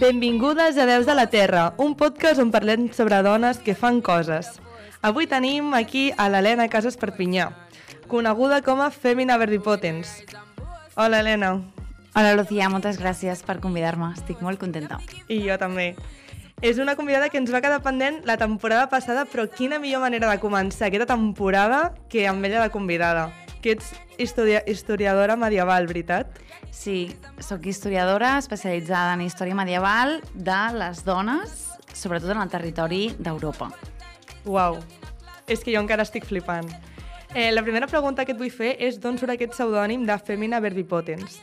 Benvingudes a Deus de la Terra, un podcast on parlem sobre dones que fan coses. Avui tenim aquí a l'Helena Casas Perpinyà, coneguda com a Femina Verbipotens. Hola, Helena. Hola, Lucía, moltes gràcies per convidar-me. Estic molt contenta. I jo també. És una convidada que ens va quedar pendent la temporada passada, però quina millor manera de començar aquesta temporada que amb ella de convidada. Que ets historia historiadora medieval, veritat? Sí, sóc historiadora especialitzada en història medieval de les dones, sobretot en el territori d'Europa. Uau, és que jo encara estic flipant. Eh, la primera pregunta que et vull fer és d'on surt aquest pseudònim de Femina Verbipotens?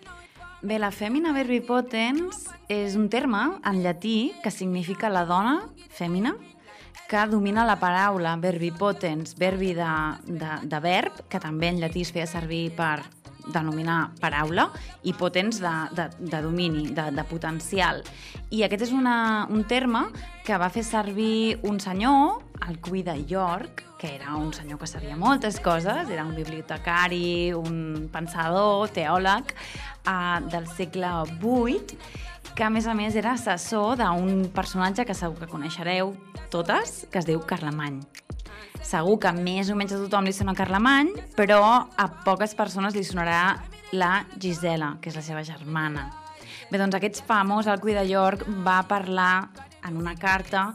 Bé, la fèmina verbipotens és un terme en llatí que significa la dona, fèmina, que domina la paraula verbipotens, verbi de, de, de verb, que també en llatí es feia servir per denominar paraula, i potens de, de, de domini, de, de potencial. I aquest és una, un terme que va fer servir un senyor, el Cui de York, que era un senyor que sabia moltes coses, era un bibliotecari, un pensador, teòleg, uh, del segle VIII, que a més a més era assessor d'un personatge que segur que coneixereu totes, que es diu Carlemany. Segur que més o menys a tothom li sona Carlemany, però a poques persones li sonarà la Gisela, que és la seva germana. Bé, doncs aquest famós Alcuí de York va parlar en una carta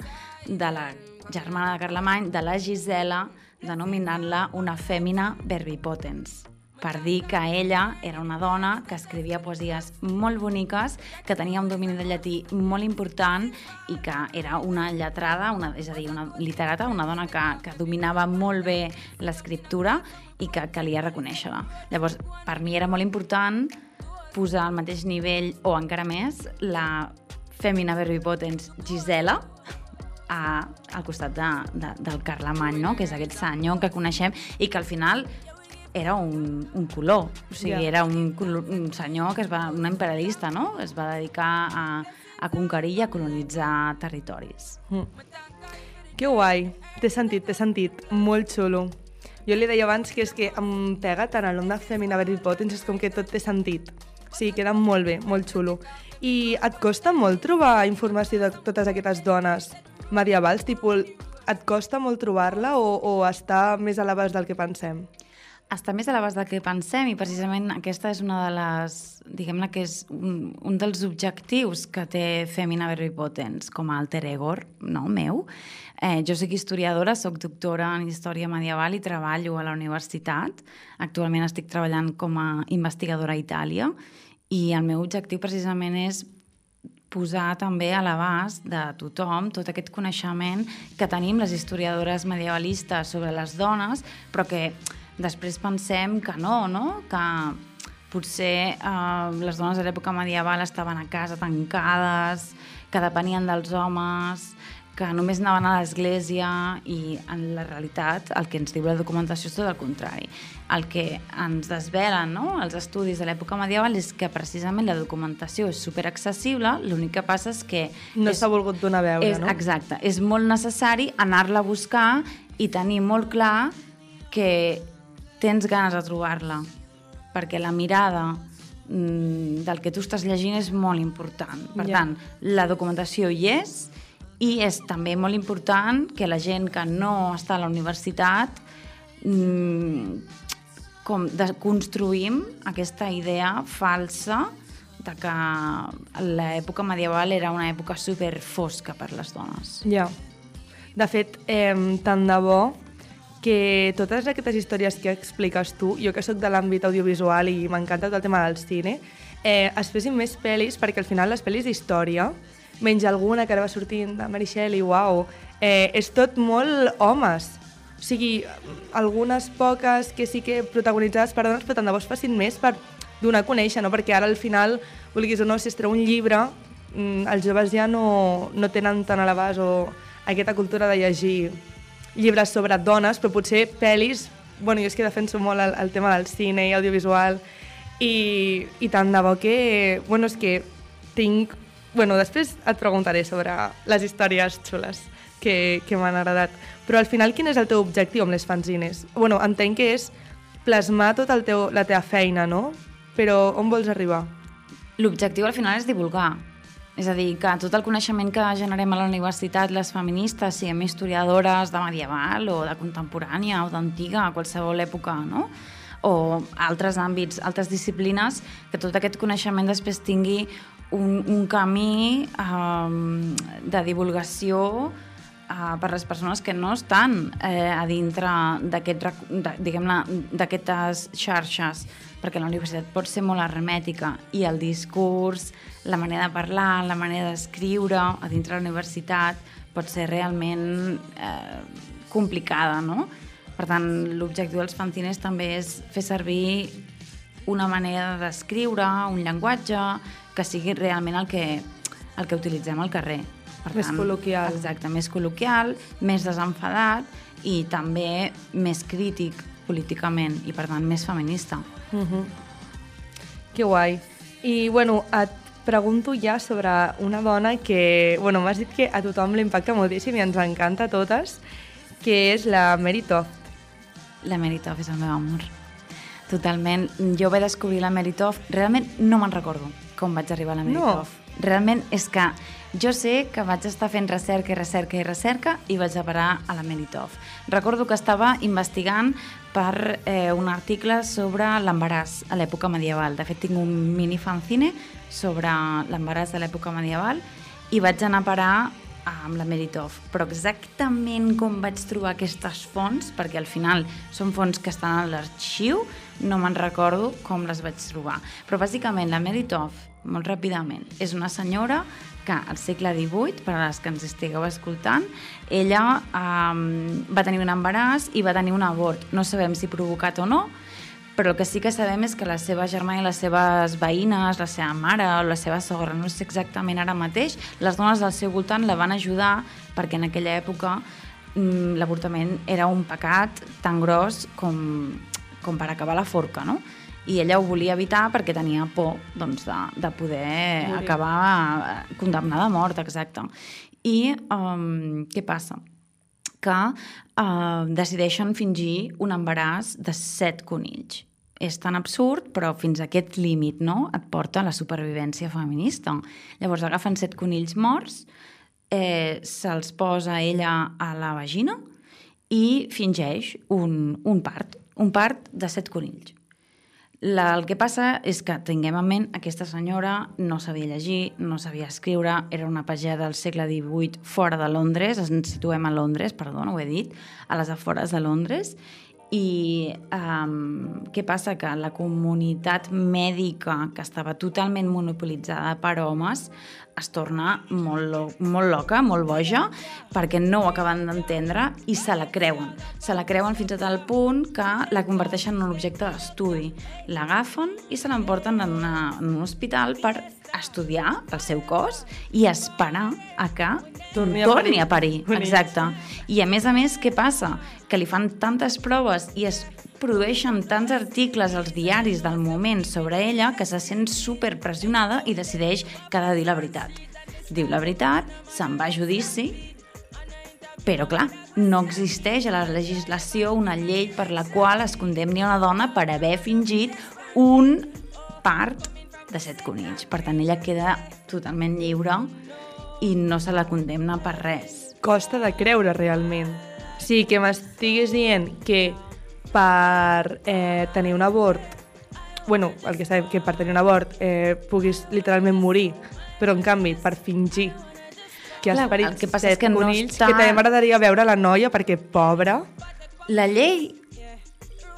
de la germana de Carlemany, de la Gisela, denominant-la una fèmina verbipotens per dir que ella era una dona que escrivia poesies molt boniques, que tenia un domini de llatí molt important i que era una lletrada, una, és a dir, una literata, una dona que, que dominava molt bé l'escriptura i que calia reconèixer-la. Llavors, per mi era molt important posar al mateix nivell, o encara més, la fèmina verbipotens Gisela, a, al costat de, de, del Carlemany, no? que és aquest senyor que coneixem i que al final era un, un color, o sigui, yeah. era un, un senyor que es va, un imperialista, no? Es va dedicar a, a conquerir i a colonitzar territoris. Que guai, t'he sentit, t'he sentit, molt xulo. Jo li deia abans que és que em pega tant nom de Femina Verbipotens, és com que tot té sentit. Sí, queda molt bé, molt xulo. I et costa molt trobar informació de totes aquestes dones medievals? Tipus, et costa molt trobar-la o, o està més a l'abast del que pensem? està més a l'abast del que pensem i precisament aquesta és una de les, diguem-ne que és un, un dels objectius que té Femina Verbipotens com a alter ego no, meu. Eh, jo soc historiadora, sóc doctora en història medieval i treballo a la universitat. Actualment estic treballant com a investigadora a Itàlia i el meu objectiu precisament és posar també a l'abast de tothom tot aquest coneixement que tenim les historiadores medievalistes sobre les dones, però que després pensem que no, no? que potser eh, les dones de l'època medieval estaven a casa tancades, que depenien dels homes, que només anaven a l'església i en la realitat el que ens diu la documentació és tot el contrari. El que ens desvelen no? els estudis de l'època medieval és que precisament la documentació és superaccessible, l'únic que passa és que... No s'ha volgut donar a veure, és, no? Exacte, és molt necessari anar-la a buscar i tenir molt clar que tens ganes de trobar-la, perquè la mirada mm, del que tu estàs llegint és molt important. Per Ja. tant, la documentació hi és i és també molt important que la gent que no està a la universitat mm, com construïm aquesta idea falsa de que l'època medieval era una època super fosca per les dones. Ja. De fet, eh, tant de bo que totes aquestes històries que expliques tu, jo que sóc de l'àmbit audiovisual i m'encanta tot el tema del cine, eh, es fessin més pel·lis, perquè al final les pel·lis d'història, menys alguna que ara va sortint de Mary Shelley, uau, eh, és tot molt homes. O sigui, algunes poques que sí que protagonitzades per dones, però tant de bo es facin més per donar a conèixer, no? perquè ara al final, vulguis o no, si es treu un llibre, mm, els joves ja no, no tenen tan a l'abast o aquesta cultura de llegir llibres sobre dones, però potser pel·lis, bueno, jo és que defenso molt el, el tema del cine i audiovisual, i, i tant de bo que, bueno, és que tinc, bueno, després et preguntaré sobre les històries xules que, que m'han agradat. Però al final, quin és el teu objectiu amb les fanzines? Bueno, entenc que és plasmar tot el teu, la teva feina, no? Però on vols arribar? L'objectiu al final és divulgar. És a dir, que tot el coneixement que generem a la universitat, les feministes, siguem historiadores de medieval o de contemporània o d'antiga, a qualsevol època, no? o altres àmbits, altres disciplines, que tot aquest coneixement després tingui un, un camí um, de divulgació uh, per les persones que no estan eh, a dintre d'aquestes xarxes, perquè la universitat pot ser molt hermètica i el discurs, la manera de parlar, la manera d'escriure a dintre de la universitat pot ser realment eh, complicada, no? Per tant, l'objectiu dels fanzines també és fer servir una manera d'escriure, un llenguatge, que sigui realment el que, el que utilitzem al carrer. Per Més col·loquial. Exacte, més col·loquial, més desenfadat i també més crític políticament i, per tant, més feminista. Uh -huh. Que guai. I, bueno, et pregunto ja sobre una dona que, bueno, m'has dit que a tothom l'impacta moltíssim i ens encanta a totes, que és la Mary Toft. La Meritov és el meu amor. Totalment. Jo vaig descobrir la Meritov, realment no me'n recordo com vaig arribar a la Meritov. No. Realment és que jo sé que vaig estar fent recerca i recerca i recerca i vaig a parar a la Meritov. Recordo que estava investigant per eh, un article sobre l'embaràs a l'època medieval. De fet, tinc un mini fanzine sobre l'embaràs de l'època medieval i vaig anar a parar amb la Meritov, però exactament com vaig trobar aquestes fonts, perquè al final són fonts que estan a l'arxiu, no me'n recordo com les vaig trobar. Però bàsicament la Meritov, molt ràpidament, és una senyora que al segle XVIII, per a les que ens estigueu escoltant, ella um, va tenir un embaràs i va tenir un abort. No sabem si provocat o no, però el que sí que sabem és que la seva germana i les seves veïnes, la seva mare o la seva sogra, no sé exactament ara mateix, les dones del seu voltant la van ajudar perquè en aquella època mm, l'avortament era un pecat tan gros com, com per acabar la forca, no? I ella ho volia evitar perquè tenia por doncs, de, de poder Morir. acabar eh, condemnada a mort, exacte. I um, què passa? que uh, decideixen fingir un embaràs de set conills. És tan absurd, però fins a aquest límit no? et porta a la supervivència feminista. Llavors agafen set conills morts, eh, se'ls posa ella a la vagina i fingeix un, un part, un part de set conills. La, el que passa és que tinguem en ment aquesta senyora no sabia llegir, no sabia escriure, era una pagea del segle XVIII fora de Londres, ens situem a Londres, perdona, ho he dit, a les afores de Londres, i um, què passa? Que la comunitat mèdica, que estava totalment monopolitzada per homes, es torna molt, lo molt loca, molt boja, perquè no ho acaben d'entendre i se la creuen. Se la creuen fins a tal punt que la converteixen en un objecte d'estudi. L'agafen i se l'emporten en, una, en un hospital per estudiar el seu cos i esperar a que torni a torni parir. A parir. Exacte. I a més a més, què passa? Que li fan tantes proves i es produeixen tants articles als diaris del moment sobre ella que se sent super pressionada i decideix que ha de dir la veritat. Diu la veritat, se'n va a judici, però clar, no existeix a la legislació una llei per la qual es condemni una dona per haver fingit un part de set conills. Per tant, ella queda totalment lliure i no se la condemna per res. Costa de creure, realment. Sí, que m'estiguis dient que per eh, tenir un abort, bueno, el que sabem, que per tenir un abort eh, puguis literalment morir, però en canvi per fingir que has Clar, parit que passa set és que no conills, està- que també m'agradaria veure la noia perquè, pobra, La llei,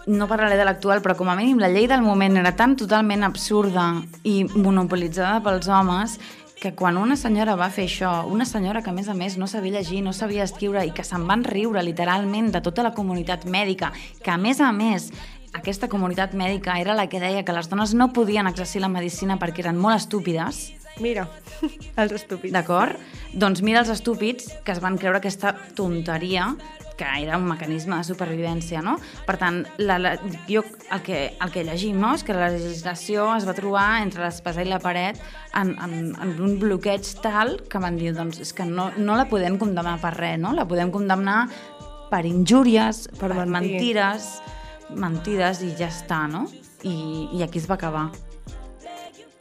no parlaré de l'actual, però com a mínim la llei del moment era tan totalment absurda i monopolitzada pels homes que quan una senyora va fer això, una senyora que a més a més no sabia llegir, no sabia escriure i que se'n van riure literalment de tota la comunitat mèdica, que a més a més aquesta comunitat mèdica era la que deia que les dones no podien exercir la medicina perquè eren molt estúpides, Mira, els estúpids. d'acord? Doncs mira els estúpids que es van creure aquesta tonteria que era un mecanisme de supervivència, no? Per tant, la, la, jo el que, el que llegim no? és que la legislació es va trobar entre l'espasa i la paret en, en, en un bloqueig tal que van dir, doncs, és que no, no la podem condemnar per res, no? La podem condemnar per injúries, per, Per mentir. mentides, mentides i ja està, no? I, I aquí es va acabar.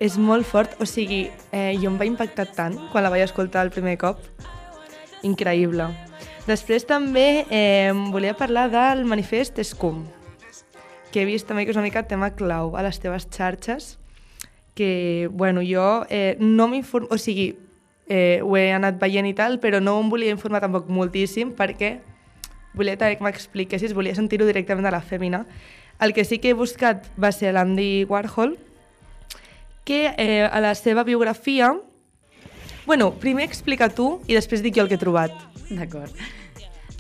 És molt fort, o sigui, eh, jo em va impactar tant quan la vaig escoltar el primer cop. Increïble. Després també eh, volia parlar del manifest SCUM, que he vist també que és una mica tema clau a les teves xarxes, que, bueno, jo eh, no m'informo... O sigui, eh, ho he anat veient i tal, però no em volia informar tampoc moltíssim perquè volia també que m'expliquessis, volia sentir-ho directament de la fèmina. El que sí que he buscat va ser l'Andy Warhol, que eh, a la seva biografia... Bueno, primer explica tu i després dic jo el que he trobat. D'acord.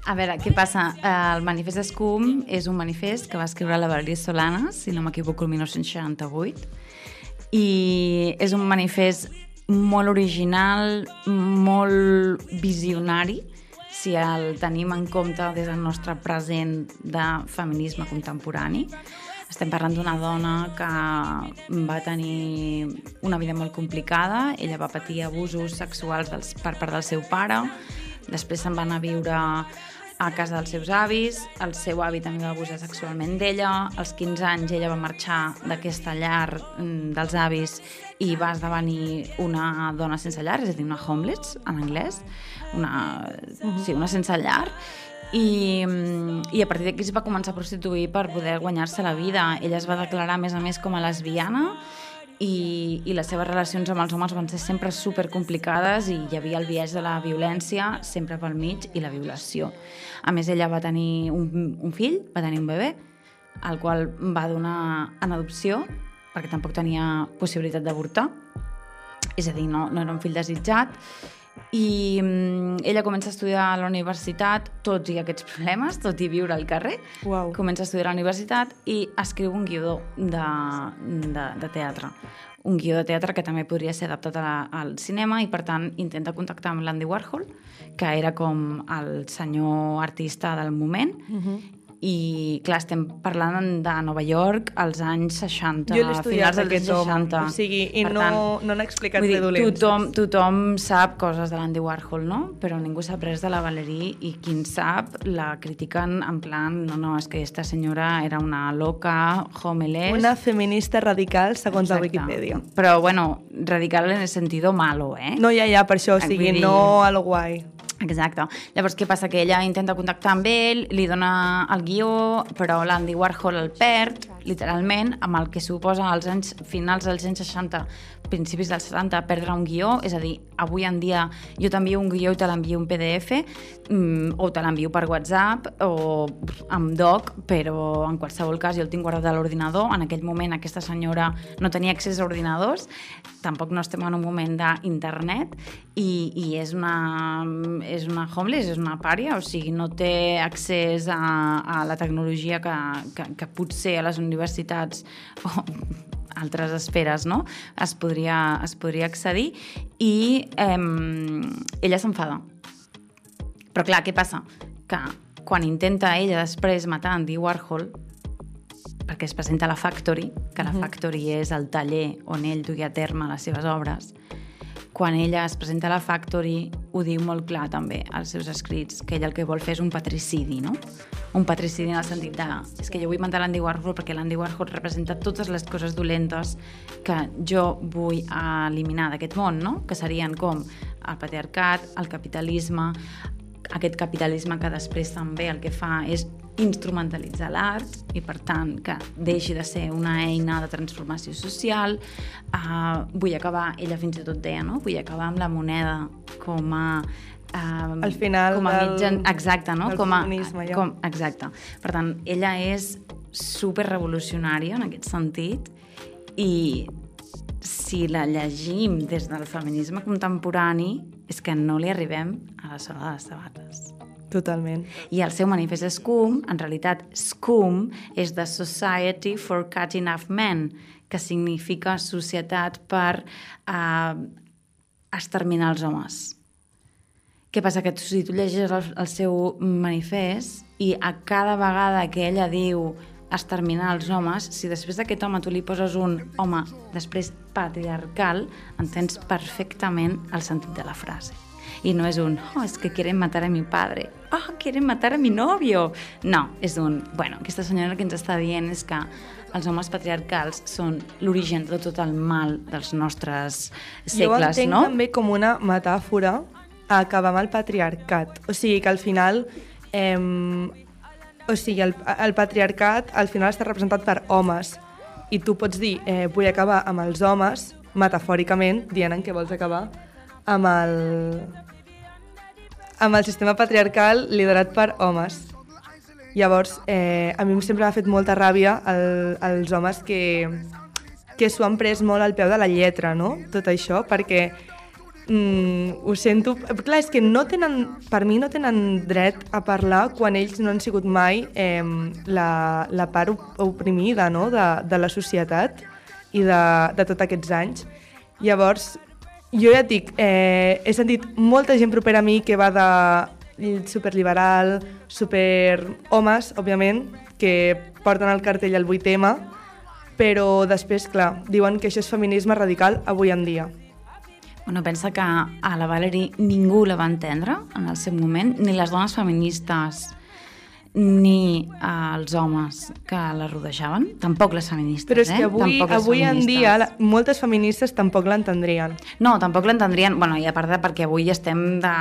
A veure, què passa? El manifest d'Escum és un manifest que va escriure la Valeria Solanas, si no m'equivoco, el 1968, i és un manifest molt original, molt visionari, si el tenim en compte des del nostre present de feminisme contemporani. Estem parlant d'una dona que va tenir una vida molt complicada, ella va patir abusos sexuals dels, per part del seu pare, després se'n va anar a viure a casa dels seus avis, el seu avi també va abusar sexualment d'ella, als 15 anys ella va marxar d'aquesta llar mm, dels avis i va esdevenir una dona sense llar, és a dir, una homeless, en anglès, una, sí, una sense llar, i, mm, i a partir d'aquí es va començar a prostituir per poder guanyar-se la vida. Ella es va declarar, a més a més, com a lesbiana i, i les seves relacions amb els homes van ser sempre super complicades i hi havia el viatge de la violència sempre pel mig i la violació. A més, ella va tenir un, un fill, va tenir un bebè, el qual va donar en adopció perquè tampoc tenia possibilitat d'avortar, és a dir, no, no era un fill desitjat, i mm, ella comença a estudiar a la universitat, tots i aquests problemes, tot i viure al carrer, Uau. comença a estudiar a la universitat i escriu un guió de, de, de teatre. Un guió de teatre que també podria ser adaptat a la, al cinema i, per tant, intenta contactar amb l'Andy Warhol, que era com el senyor artista del moment, i, clar, estem parlant de Nova York als anys 60, Jo finals dels anys home. 60. O sigui, i Per no- tant, no explicat res dolents. Tothom, tothom sap coses de l'Andy Warhol, no? Però ningú sap res de la Valerie i qui en sap la critiquen en plan, no, no, és que esta senyora era una loca, homeless... Una feminista radical, segons la Exacte. Wikipedia. Però, bueno, radical en el sentido malo, eh? No, ja, ja, per això, o sigui, dir- no a lo guai. Exacte. Llavors, què passa? Que ella intenta contactar amb ell, li dona el guió, però l'Andy Warhol el perd, literalment, amb el que suposa als anys finals dels anys 60, principis dels 70, perdre un guió, és a dir, avui en dia jo t'envio un guió i te l'envio un PDF, mm, o te l'envio per WhatsApp, o amb doc, però en qualsevol cas jo el tinc guardat a l'ordinador. En aquell moment aquesta senyora no tenia accés a ordinadors, tampoc no estem en un moment d'internet, i, i és, una, és una homeless, és una pària, o sigui, no té accés a, a la tecnologia que, que, que potser a les universitats o altres esferes no? es, podria, es podria accedir i eh, ella s'enfada. Però clar, què passa? Que quan intenta ella després matar Andy Warhol, perquè es presenta a la Factory, que la Factory és el taller on ell duia a terme les seves obres, quan ella es presenta a la Factory ho diu molt clar també als seus escrits, que ella el que vol fer és un patricidi, no? Un patricidi en el sentit de és que jo vull matar l'Andy Warhol perquè l'Andy Warhol representa totes les coses dolentes que jo vull eliminar d'aquest món, no? Que serien com el patriarcat, el capitalisme, aquest capitalisme que després també el que fa és instrumentalitzar l'art i per tant que deixi de ser una eina de transformació social uh, vull acabar, ella fins i tot deia no? vull acabar amb la moneda com a uh, Al final com a del- mitjan, exacte, no? del com a, ja. com, exacte, per tant ella és super revolucionària en aquest sentit i si la llegim des del feminisme contemporani és que no li arribem a la sola de les sabates. Totalment. I el seu manifest SCUM, en realitat SCUM, és The Society for Cutting Off Men, que significa Societat per eh, exterminar els homes. Què passa? Que si tu llegeixes el, el seu manifest i a cada vegada que ella diu exterminar els homes, si després d'aquest home tu li poses un home després patriarcal, entens perfectament el sentit de la frase. I no és un, oh, és que quieren matar a mi padre, oh, quieren matar a mi novio. No, és un, bueno, aquesta senyora el que ens està dient és que els homes patriarcals són l'origen de tot el mal dels nostres jo ho segles, entenc no? també com una metàfora a acabar amb el patriarcat. O sigui, que al final... Eh, o sigui, el, el patriarcat al final està representat per homes i tu pots dir, eh, vull acabar amb els homes, metafòricament, dient en què vols acabar amb el, amb el sistema patriarcal liderat per homes. Llavors, eh, a mi sempre m'ha fet molta ràbia el, els homes que, que s'ho han pres molt al peu de la lletra, no? Tot això, perquè mm, ho sento... Clar, és que no tenen, per mi no tenen dret a parlar quan ells no han sigut mai eh, la, la part op- oprimida no? de, de la societat i de, de tots aquests anys. Llavors, jo ja et dic, eh, he sentit molta gent propera a mi que va de superliberal, super homes, òbviament, que porten el cartell al 8M, però després, clar, diuen que això és feminisme radical avui en dia. Bueno, pensa que a la Valerie ningú la va entendre en el seu moment, ni les dones feministes ni els homes que la rodejaven, tampoc les feministes, Però és que eh? avui, les avui en dia la, moltes feministes tampoc l'entendrien. No, tampoc l'entendrien, bueno, i a part de perquè avui estem de...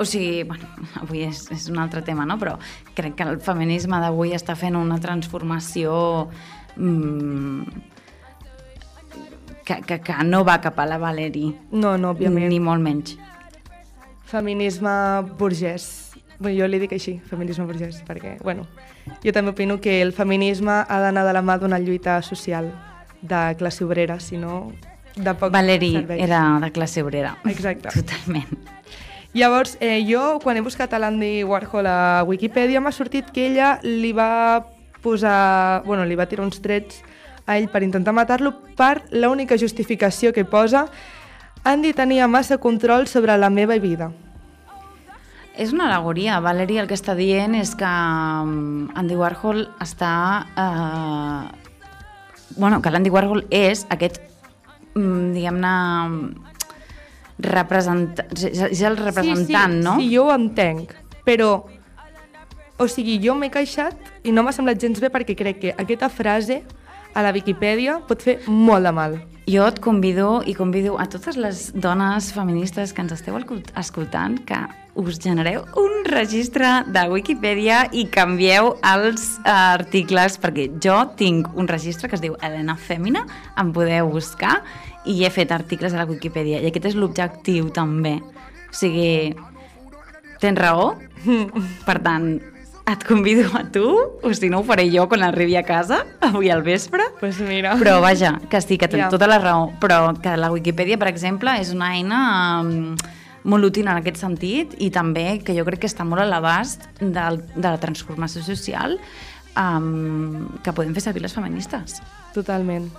O sigui, bueno, avui és, és un altre tema, no? Però crec que el feminisme d'avui està fent una transformació mm, que, que, que no va cap a la Valerie, No, no, òbviament. ni molt menys. Feminisme burgès. Bé, jo li dic així, feminisme burgès, perquè, bueno, jo també opino que el feminisme ha d'anar de la mà d'una lluita social de classe obrera, si no, de poc Valerie serveix. era de classe obrera. Exacte. Totalment. Llavors, eh, jo, quan he buscat a l'Andy Warhol a Wikipedia, m'ha sortit que ella li va posar... Bueno, li va tirar uns trets a ell per intentar matar-lo per l'única justificació que posa Andy tenia massa control sobre la meva vida. És una alegoria. Valerie el que està dient és que um, Andy Warhol està... Eh, bueno, que l'Andy Warhol és aquest, mm, diguem-ne, representant, és és el representant, sí, sí, no? Sí, jo ho entenc, però... O sigui, jo m'he queixat i no m'ha semblat gens bé perquè crec que aquesta frase a la Viquipèdia pot fer molt de mal. Jo et convido i convido a totes les dones feministes que ens esteu escol- escoltant que us genereu un registre de Wikipedia i canvieu els eh, articles, perquè jo tinc un registre que es diu Helena Fèmina, em podeu buscar, i he fet articles a la Wikipedia, i aquest és l'objectiu també. O sigui, tens raó, per tant, et convido a tu, o si no ho faré jo quan arribi a casa, avui al vespre, Pues mira. però vaja, que sí, que tens Ja. tota la raó, però que la Wikipedia, per exemple, és una eina um, molt útil en aquest sentit i també que jo crec que està molt a l'abast del, de la transformació social um, que podem fer servir les feministes. Totalment.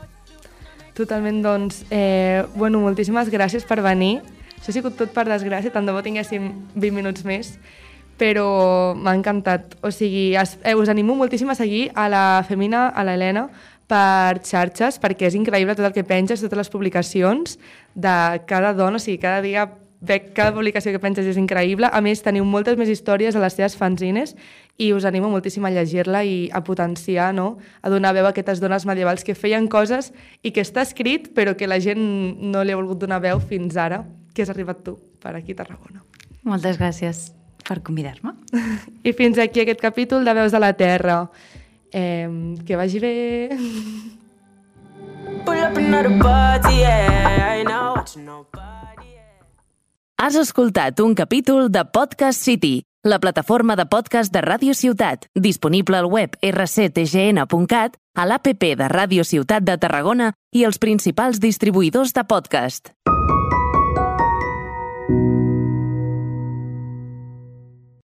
Totalment, doncs, eh, bueno, moltíssimes gràcies per venir. Això ha sigut tot per desgràcia, tant de bo tinguéssim 20 minuts més, però m'ha encantat. O sigui, es, eh, us animo moltíssim a seguir a la Femina, a l'Helena, per xarxes, perquè és increïble tot el que penges, totes les publicacions de cada dona, o sigui, cada dia veig cada publicació que penges és increïble. A més, teniu moltes més històries a les teves fanzines i us animo moltíssim a llegir-la i a potenciar, no? a donar veu a aquestes dones medievals que feien coses i que està escrit però que la gent no li ha volgut donar veu fins ara, que has arribat tu per aquí a Tarragona. Moltes gràcies per convidar-me. I fins aquí aquest capítol de Veus de la Terra. Eh, que vagi bé. Pull up another party, yeah. I watching nobody. Has escoltat un capítol de Podcast City, la plataforma de podcast de Ràdio Ciutat, disponible al web rctgn.cat, a l'APP de Ràdio Ciutat de Tarragona i els principals distribuïdors de podcast.